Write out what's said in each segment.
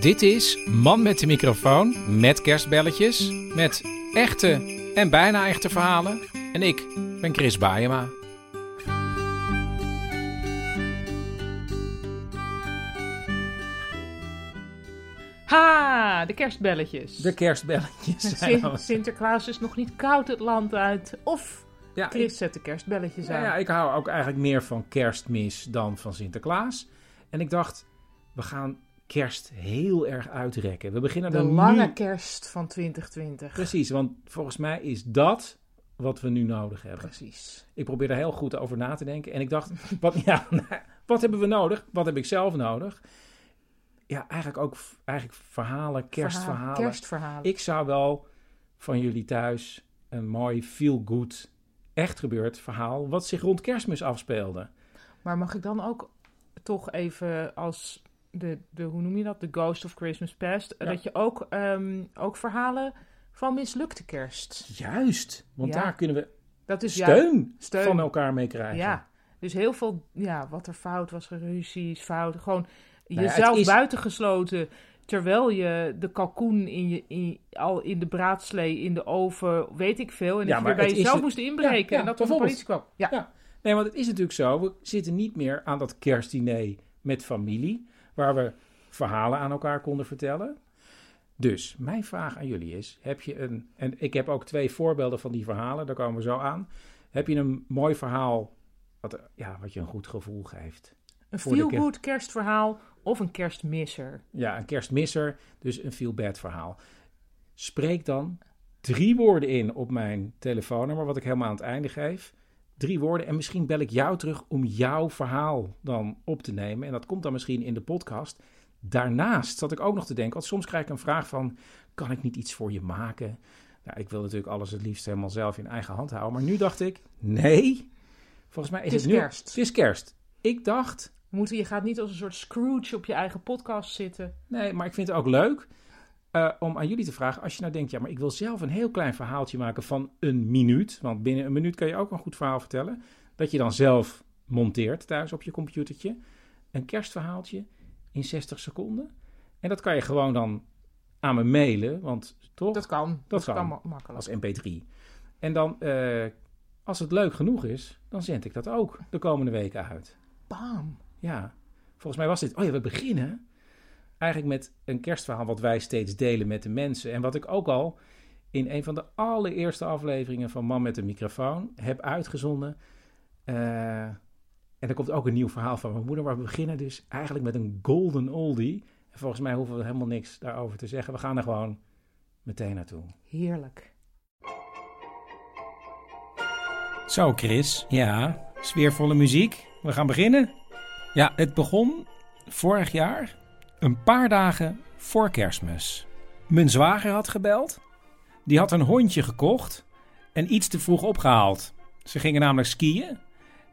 Dit is Man met de microfoon met kerstbelletjes, met echte en bijna echte verhalen. En ik ben Chris Baayema. Ha, de kerstbelletjes. De kerstbelletjes zijn Sin- Sinterklaas is nog niet koud het land uit. Of Ja, Chris ik, zet de kerstbelletjes ja, aan. ja, ik hou ook eigenlijk meer van kerstmis dan van Sinterklaas. En ik dacht, we gaan kerst heel erg uitrekken. We beginnen de lange nu... kerst van 2020. Precies, want volgens mij is dat wat we nu nodig hebben. Precies. Ik probeer er heel goed over na te denken. En ik dacht, wat, ja, wat hebben we nodig? Wat heb ik zelf nodig? Ja, eigenlijk ook eigenlijk verhalen, kerstverhalen. Verhaal- Kerstverhalen. Ik zou wel van jullie thuis een mooi feel-good, echt gebeurd verhaal... wat zich rond kerstmis afspeelde. Maar mag ik dan ook toch even als de, de hoe noem je dat? De Ghost of Christmas Past. Ja. Dat je ook, ehm, ook verhalen van mislukte kerst. Juist, want Ja. daar kunnen we Dat is ja, steun, steun. van elkaar mee krijgen. Ja, dus heel veel, ja, wat er fout was, ruzies, fout. Gewoon Nou jezelf is- buitengesloten. Terwijl je de kalkoen in je, in, al in de braadslee, in de oven, weet ik veel. En Ja, dat je weer bij is jezelf moest inbreken. En dat de politie kwam. Ja. Ja. Nee, want het is natuurlijk zo. We zitten niet meer aan dat kerstdiner met familie, waar we verhalen aan elkaar konden vertellen. Dus mijn vraag aan jullie is: heb je een. En ik heb ook twee voorbeelden van die verhalen, daar komen we zo aan. Heb je een mooi verhaal wat, ja, wat je een goed gevoel geeft? Een feel-good kerstverhaal of een kerstmisser. Ja, een kerstmisser, dus een feel bad verhaal. Spreek dan drie woorden in op mijn telefoonnummer, wat ik helemaal aan het einde geef. Drie woorden en misschien bel ik jou terug om jouw verhaal dan op te nemen. En dat komt dan misschien in de podcast. Daarnaast zat ik ook nog te denken, want soms krijg ik een vraag van, kan ik niet iets voor je maken? Nou, ik wil natuurlijk alles het liefst helemaal zelf in eigen hand houden. Maar nu dacht ik, nee, volgens mij is Het nu... kerst. Het is kerst. Ik dacht, We Moeten, je gaat niet als een soort Scrooge op je eigen podcast zitten. Nee, maar ik vind het ook leuk eh, om aan jullie te vragen. Als je nou denkt, ja, maar ik wil zelf een heel klein verhaaltje maken van een minuut. Want binnen een minuut kan je ook een goed verhaal vertellen. Dat je dan zelf monteert thuis op je computertje. Een kerstverhaaltje in 60 seconden. En dat kan je gewoon dan aan me mailen. Want toch? Dat kan. Dat, kan. kan ma- makkelijk. als mp3. En dan, eh, als het leuk genoeg is, dan zend ik dat ook de komende weken uit. Bam. Ja, volgens mij was dit. Oh ja, we beginnen eigenlijk met een kerstverhaal wat wij steeds delen met de mensen. En wat ik ook al in een van de allereerste afleveringen van Man met een microfoon heb uitgezonden. Eh, en er komt ook een nieuw verhaal van mijn moeder. Maar we beginnen dus eigenlijk met een golden oldie. En volgens mij hoeven we helemaal niks daarover te zeggen. We gaan er gewoon meteen naartoe. Heerlijk. Zo, Chris. Ja, sfeervolle muziek. We gaan beginnen. Ja, het begon vorig jaar, een paar dagen voor kerstmis. Mijn zwager had gebeld. Die had een hondje gekocht en iets te vroeg opgehaald. Ze gingen namelijk skiën.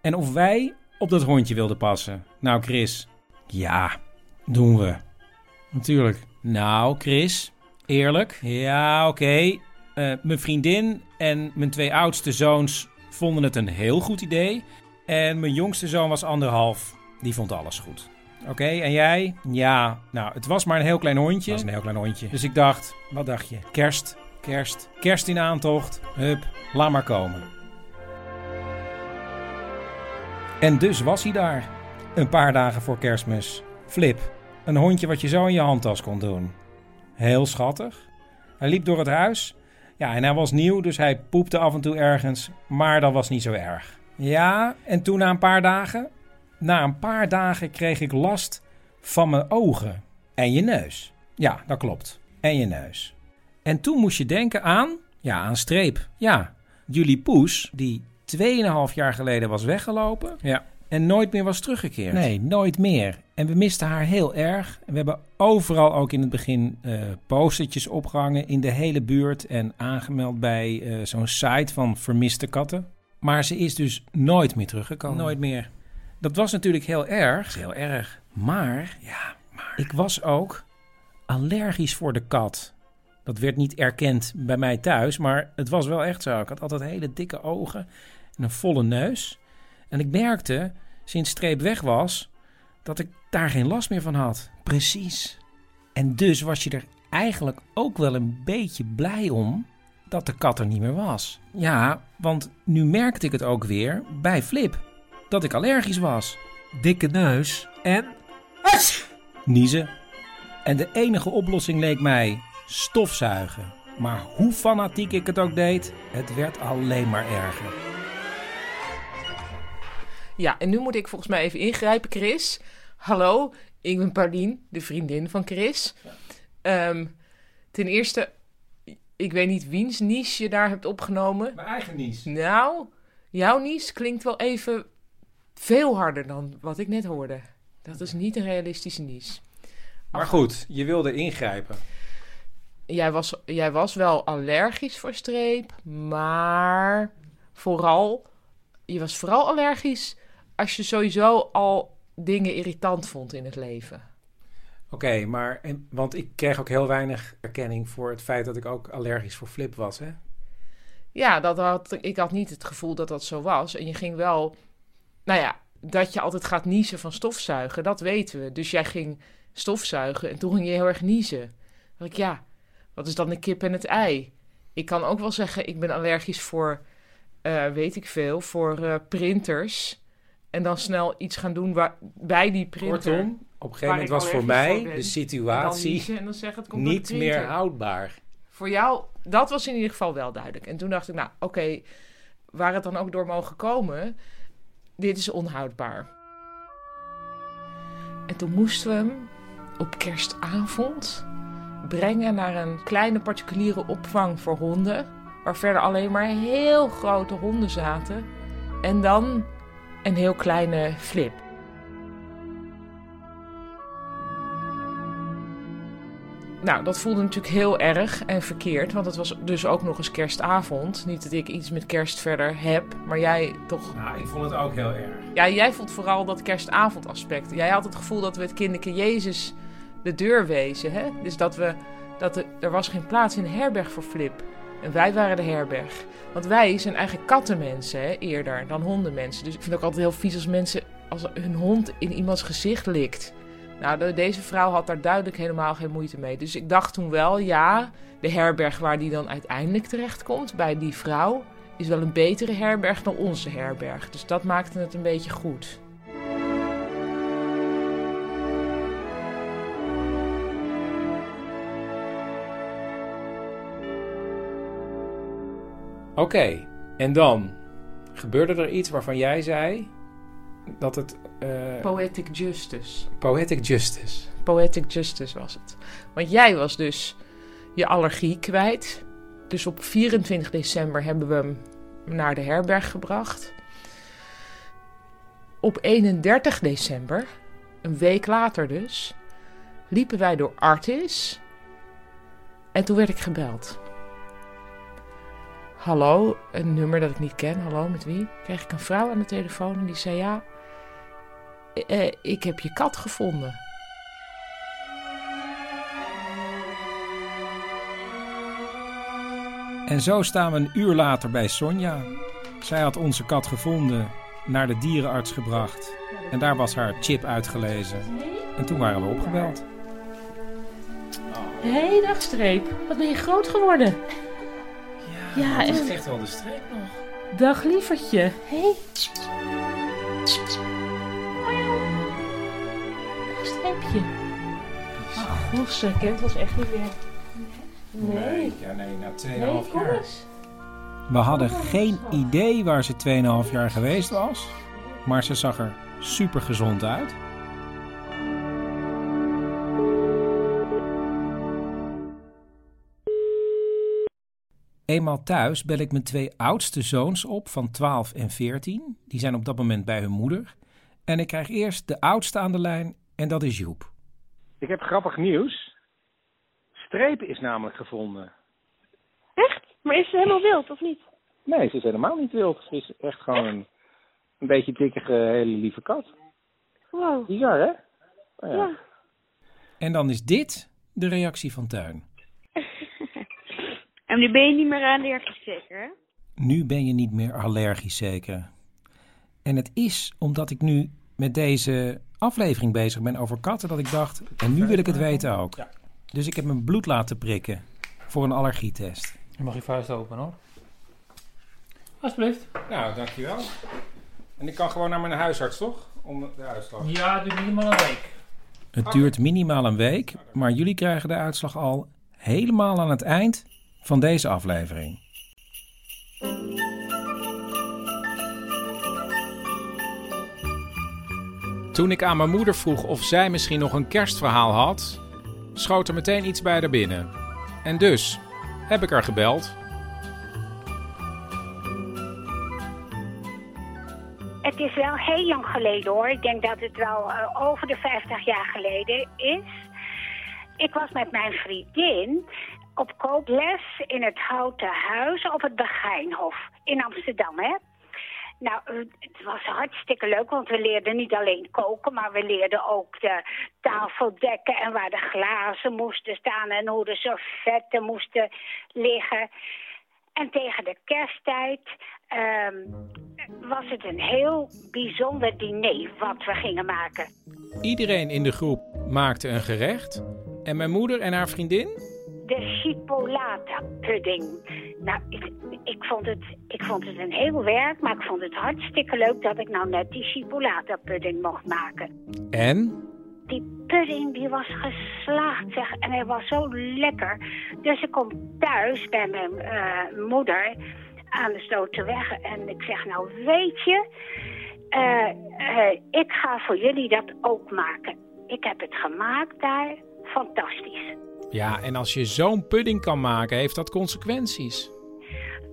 En of wij op dat hondje wilden passen. Nou, Chris. Ja, doen we. Natuurlijk. Nou, Chris. Eerlijk. Ja, oké. Eh, mijn vriendin en mijn twee oudste zoons vonden het een heel goed idee. En mijn jongste zoon was anderhalf. Die vond alles goed. Oké, en jij? Ja, nou, het was maar een heel klein hondje. Het was een heel klein hondje. Dus ik dacht, wat dacht je? Kerst, kerst, kerst in aantocht. Hup, laat maar komen. En dus was hij daar. Een paar dagen voor kerstmis. Flip, een hondje wat je zo in je handtas kon doen. Heel schattig. Hij liep door het huis. Ja, en hij was nieuw, dus hij poepte af en toe ergens. Maar dat was niet zo erg. Ja, en toen na een paar dagen? Na een paar dagen kreeg ik last van mijn ogen. En je neus. Ja, dat klopt. En je neus. En toen moest je denken aan... Ja, aan Streep. Ja, jullie poes, die 2,5 jaar geleden was weggelopen... Ja. En nooit meer was teruggekeerd. Nee, nooit meer. En we misten haar heel erg. En we hebben overal ook in het begin eh postertjes opgehangen in de hele buurt. En aangemeld bij eh, zo'n site van vermiste katten. Maar ze is dus nooit meer teruggekomen. Nooit meer. Dat was natuurlijk heel erg. Heel erg. Maar, ja, maar ik was ook allergisch voor de kat. Dat werd niet erkend bij mij thuis, maar het was wel echt zo. Ik had altijd hele dikke ogen en een volle neus. En ik merkte, sinds Streep weg was, dat ik daar geen last meer van had. Precies. En dus was je er eigenlijk ook wel een beetje blij om dat de kat er niet meer was. Ja, want nu merkte ik het ook weer bij Flip, dat ik allergisch was. Dikke neus en... Niezen. En de enige oplossing leek mij stofzuigen. Maar hoe fanatiek ik het ook deed, het werd alleen maar erger. Ja, en nu moet ik volgens mij even ingrijpen, Chris. Hallo, ik ben Paulien, de vriendin van Chris. Ehm, ten eerste, ik weet niet wiens niche je daar hebt opgenomen. Mijn eigen nies. Nou, jouw niche klinkt wel even veel harder dan wat ik net hoorde. Dat is niet een realistische niche. Maar goed, je wilde ingrijpen. Jij was, jij was wel allergisch voor streep, maar vooral, je was vooral allergisch als je sowieso al dingen irritant vond in het leven. Oké, maar en, want ik kreeg ook heel weinig erkenning voor het feit dat ik ook allergisch voor Flip was, hè? Ja, dat had, ik had niet het gevoel dat dat zo was. En je ging wel, nou ja, dat je altijd gaat niezen van stofzuigen, dat weten we. Dus jij ging stofzuigen en toen ging je heel erg niezen. Dan dacht ik, ja, wat is dan de kip en het ei? Ik kan ook wel zeggen, ik ben allergisch voor, eh, weet ik veel, voor eh, printers. En dan snel iets gaan doen waar, bij die printer. Kortom, op een gegeven moment was voor mij voor de En dan situatie en dan zeggen, het komt niet meer houdbaar. Voor jou, dat was in ieder geval wel duidelijk. En toen dacht ik, nou oké, waar het dan ook door mogen komen, dit is onhoudbaar. En toen moesten we hem op kerstavond brengen naar een kleine particuliere opvang voor honden. Waar verder alleen maar heel grote honden zaten. En dan een heel kleine flip. Nou, dat voelde natuurlijk heel erg en verkeerd. Want het was dus ook nog eens kerstavond. Niet dat ik iets met kerst verder heb, maar jij toch. Nou, ik vond het ook heel erg. Ja, jij vond vooral dat kerstavondaspect. Jij had het gevoel dat we het kinderke Jezus de deur wezen. Hè? Dus dat we. Dat er, er was geen plaats in de herberg voor Flip. En wij waren de herberg. Want wij zijn eigenlijk kattenmensen hè, eerder dan hondenmensen. Dus ik vind het ook altijd heel vies als mensen. als hun hond in iemands gezicht likt. Nou, de- deze vrouw had daar duidelijk helemaal geen moeite mee. Dus ik dacht toen wel, ja, de herberg waar die dan uiteindelijk terechtkomt, bij die vrouw, is wel een betere herberg dan onze herberg. Dus dat maakte het een beetje goed. Oké, en dan gebeurde er iets waarvan jij zei dat het eh, Poetic justice. poetic justice. Poetic justice was het. Want jij was dus je allergie kwijt. Dus op 24 december hebben we hem naar de herberg gebracht. Op 31 december, een week later dus, liepen wij door Artis. En toen werd ik gebeld. Hallo, een nummer dat ik niet ken. Hallo, met wie? Kreeg ik een vrouw aan de telefoon en die zei ja. eh, ik heb je kat gevonden. En zo staan we een uur later bij Sonja. Zij had onze kat gevonden, naar de dierenarts gebracht. En daar was haar chip uitgelezen. En toen waren we opgebeld. Hé, hey, dag Streep. Wat ben je groot geworden. Ja, het is en- echt wel de streep nog. Dag lievertje. Hé. Hey. Dag Streepje. Oh, gosse, Kent was echt niet meer. Nee. ja, nee, na 2,5 Nee, eens. We hadden geen idee waar ze 2,5 jaar geweest was. Maar ze zag er super gezond uit. Eenmaal thuis bel ik mijn twee oudste zoons op van 12 en 14. Die zijn op dat moment bij hun moeder. En ik krijg eerst de oudste aan de lijn en dat is Joep. Ik heb grappig nieuws. Streep is namelijk gevonden. Echt? Maar is ze helemaal wild, of niet? Nee, ze is helemaal niet wild. Ze is echt gewoon een, een beetje dikkige, hele lieve kat. Wow. Bizar, hè? Oh, ja. Ja. En dan is dit de reactie van Tuin. En nu ben je niet meer allergisch zeker, hè? Nu ben je niet meer allergisch zeker. En het is omdat ik nu met deze aflevering bezig ben over katten dat ik dacht, en nu wil ik het weten ook. Dus ik heb mijn bloed laten prikken voor een allergietest. Je mag je vuist open hoor. Alsjeblieft. Nou, dankjewel. En ik kan gewoon naar mijn huisarts, toch? Om de uitslag. Ja, het duurt minimaal een week. Het duurt minimaal een week, maar jullie krijgen de uitslag al helemaal aan het eind van deze aflevering. Toen ik aan mijn moeder vroeg of zij misschien nog een kerstverhaal had, schoot er meteen iets bij haar binnen. En dus heb ik haar gebeld. Het is wel heel lang geleden hoor. Ik denk dat het wel eh, over de 50 jaar geleden is. Ik was met mijn vriendin op kookles in het Houten Huis op het Begijnhof in Amsterdam. Hè? Nou, het was hartstikke leuk, want we leerden niet alleen koken, maar we leerden ook de tafel dekken en waar de glazen moesten staan en hoe de servetten moesten liggen. En tegen de kersttijd ehm, was het een heel bijzonder diner wat we gingen maken. Iedereen in de groep maakte een gerecht. En mijn moeder en haar vriendin? De chipolata pudding. Nou, ik, ik, vond het, ik vond het een heel werk, maar ik vond het hartstikke leuk dat ik nou net die chipolata pudding mocht maken. En? Die pudding die was geslaagd zeg, en hij was zo lekker. Dus ik kom thuis bij mijn eh, moeder aan de Sloterweg en ik zeg nou weet je, eh, eh, ik ga voor jullie dat ook maken. Ik heb het gemaakt daar, fantastisch. Ja, en als je zo'n pudding kan maken, heeft dat consequenties.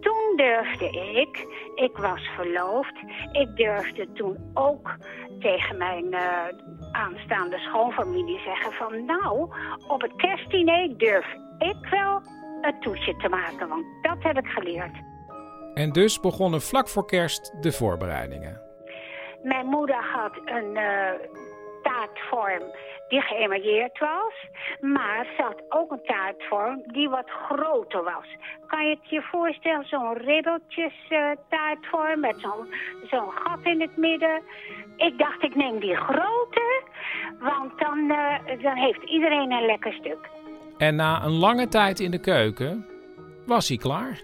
Toen durfde ik, ik was verloofd, ik durfde toen ook tegen mijn eh, aanstaande schoonfamilie zeggen van nou, op het kerstdiner durf ik wel het toetje te maken, want dat heb ik geleerd. En dus begonnen vlak voor kerst de voorbereidingen. Mijn moeder had een eh, taartvorm die geëmailleerd was. Maar ze had ook een taartvorm die wat groter was. Kan je het je voorstellen, zo'n ribbeltjes eh, taartvorm met zo'n zo'n gat in het midden. Ik dacht, ik neem die grote, want dan, eh, dan heeft iedereen een lekker stuk. En na een lange tijd in de keuken was hij klaar.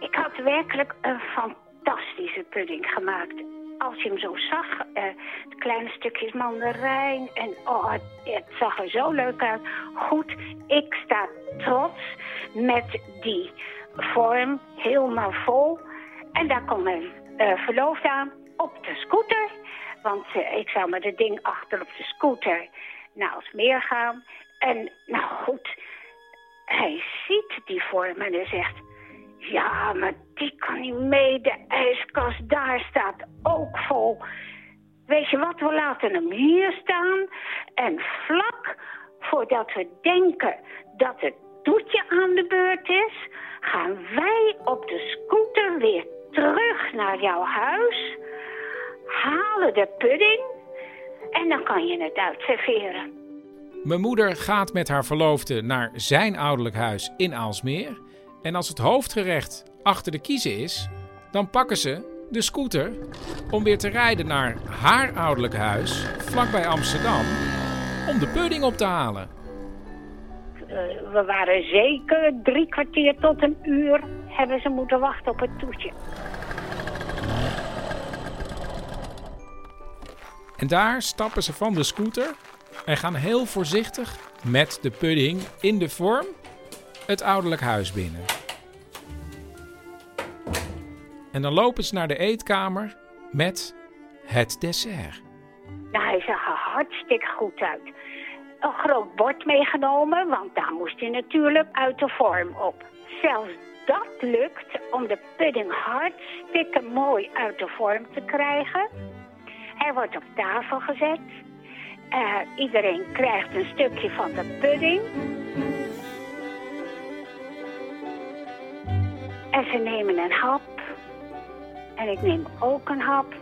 Ik had werkelijk een fantastische pudding gemaakt. Als je hem zo zag, de kleine stukjes mandarijn en oh, het, het zag er zo leuk uit. Goed, ik sta trots met die vorm helemaal vol. En daar komt mijn verloofde aan op de scooter. Want eh, ik zou met het ding achter op de scooter naar Alsmeer gaan. En nou goed, hij ziet die vorm en hij zegt... Ja, maar die kan niet mee. De ijskast daar staat ook vol. Weet je wat, we laten hem hier staan. En vlak voordat we denken dat het toetje aan de beurt is... gaan wij op de scooter weer terug naar jouw huis... halen de pudding en dan kan je het uitserveren. Mijn moeder gaat met haar verloofde naar zijn ouderlijk huis in Aalsmeer. En als het hoofdgerecht achter de kiezen is, dan pakken ze de scooter om weer te rijden naar haar ouderlijk huis vlakbij Amsterdam om de pudding op te halen. Uh, we waren zeker drie kwartier tot een uur hebben ze moeten wachten op het toetje. En daar stappen ze van de scooter en gaan heel voorzichtig met de pudding in de vorm het ouderlijk huis binnen. En dan lopen ze naar de eetkamer met het dessert. Nou, hij zag er hartstikke goed uit. Een groot bord meegenomen, want daar moest hij natuurlijk uit de vorm op. Zelfs dat lukt om de pudding hartstikke mooi uit de vorm te krijgen. Er wordt op tafel gezet. Eh, iedereen krijgt een stukje van de pudding. En ze nemen een hap. En ik neem ook een hap.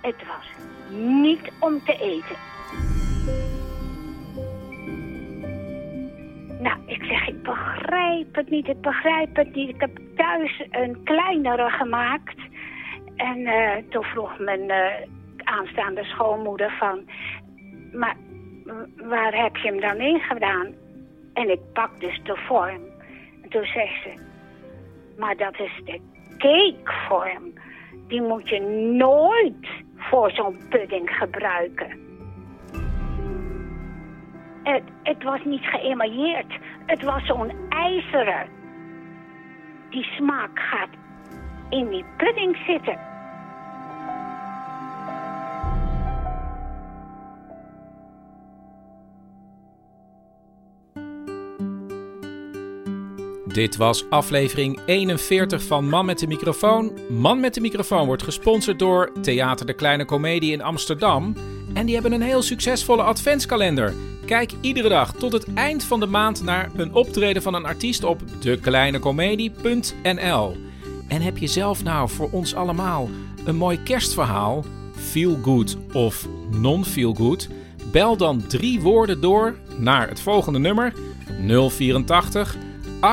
Het was niet om te eten. Nou, ik zeg, ik begrijp het niet, ik begrijp het niet. Ik heb thuis een kleinere gemaakt. En eh, toen vroeg mijn eh, aanstaande schoonmoeder van... Maar waar heb je hem dan in gedaan? En ik pak dus de vorm. En toen zegt ze... Maar dat is de cakevorm. Die moet je nooit voor zo'n pudding gebruiken. Het, het was niet geëmailleerd. Het was zo'n ijzeren. Die smaak gaat in die pudding zitten. Dit was aflevering 41 van Man met de microfoon. Man met de microfoon wordt gesponsord door Theater de Kleine Comedie in Amsterdam. En die hebben een heel succesvolle adventskalender. Kijk iedere dag tot het eind van de maand naar een optreden van een artiest op dekleinecomedie.nl. En heb je zelf nou voor ons allemaal een mooi kerstverhaal, feel good of non-feel good? Bel dan drie woorden door naar het volgende nummer 084 8371282.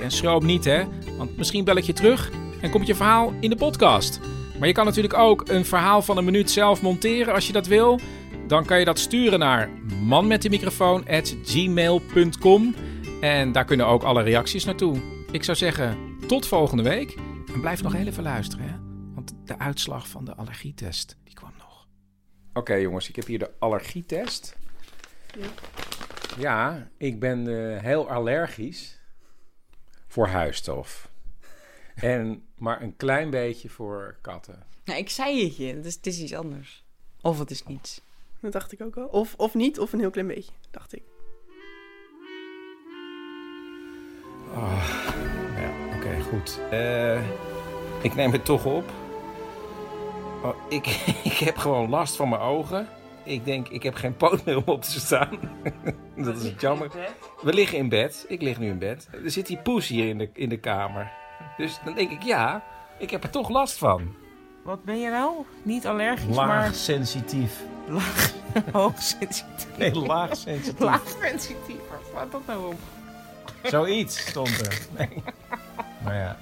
En schroom niet hè, want misschien bel ik je terug en komt je verhaal in de podcast. Maar je kan natuurlijk ook een verhaal van een minuut zelf monteren als je dat wil. Dan kan je dat sturen naar manmetdemicrofoon.gmail.com En daar kunnen ook alle reacties naartoe. Ik zou zeggen, tot volgende week. En blijf nog heel even luisteren, hè? want de uitslag van de allergietest die kwam nog. Oké jongens, ik heb hier de allergietest. Ja, ik ben eh, heel allergisch voor huisstof. En maar een klein beetje voor katten. Nou, ik zei het je, het is, het is iets anders. Of het is niets. Dat dacht ik ook al. Of, of niet, of een heel klein beetje, dacht ik. Oh, ja, oké, goed. Eh, ik neem het toch op. Oh, ik, ik heb gewoon last van mijn ogen. Ik denk, ik heb geen poot meer om op te staan. dat is het jammer. We liggen in bed. Ik lig nu in bed. Er zit die poes hier in de, in de kamer. Dus dan denk ik, ja, ik heb er toch last van. Wat ben je nou? Niet allergisch, Laag maar sensitief. laag, hoogsensitief. Nee, laag sensitief. Laag sensitief. Waar slaat dat nou op? Zoiets stond er. Nee. Maar ja.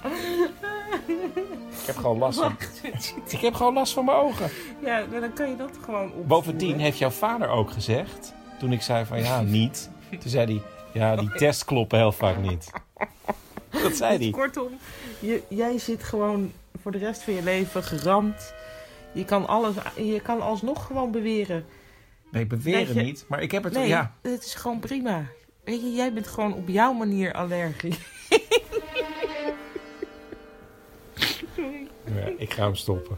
Ik heb gewoon last van... Ik heb gewoon last van mijn ogen. Ja, nou, dan kan je dat gewoon opvoeren. Bovendien heeft jouw vader ook gezegd, toen ik zei van ja, niet. Toen zei hij, ja, die tests kloppen heel vaak niet. Dat zei Dus hij. Kortom, je, jij zit gewoon voor de rest van je leven geramd. Je kan, alles, je kan alsnog gewoon beweren. Nee, beweren je- niet, maar ik heb het... Nee, Ja, het is gewoon prima. Weet je, jij bent gewoon op jouw manier allergisch. ja, ik ga hem stoppen.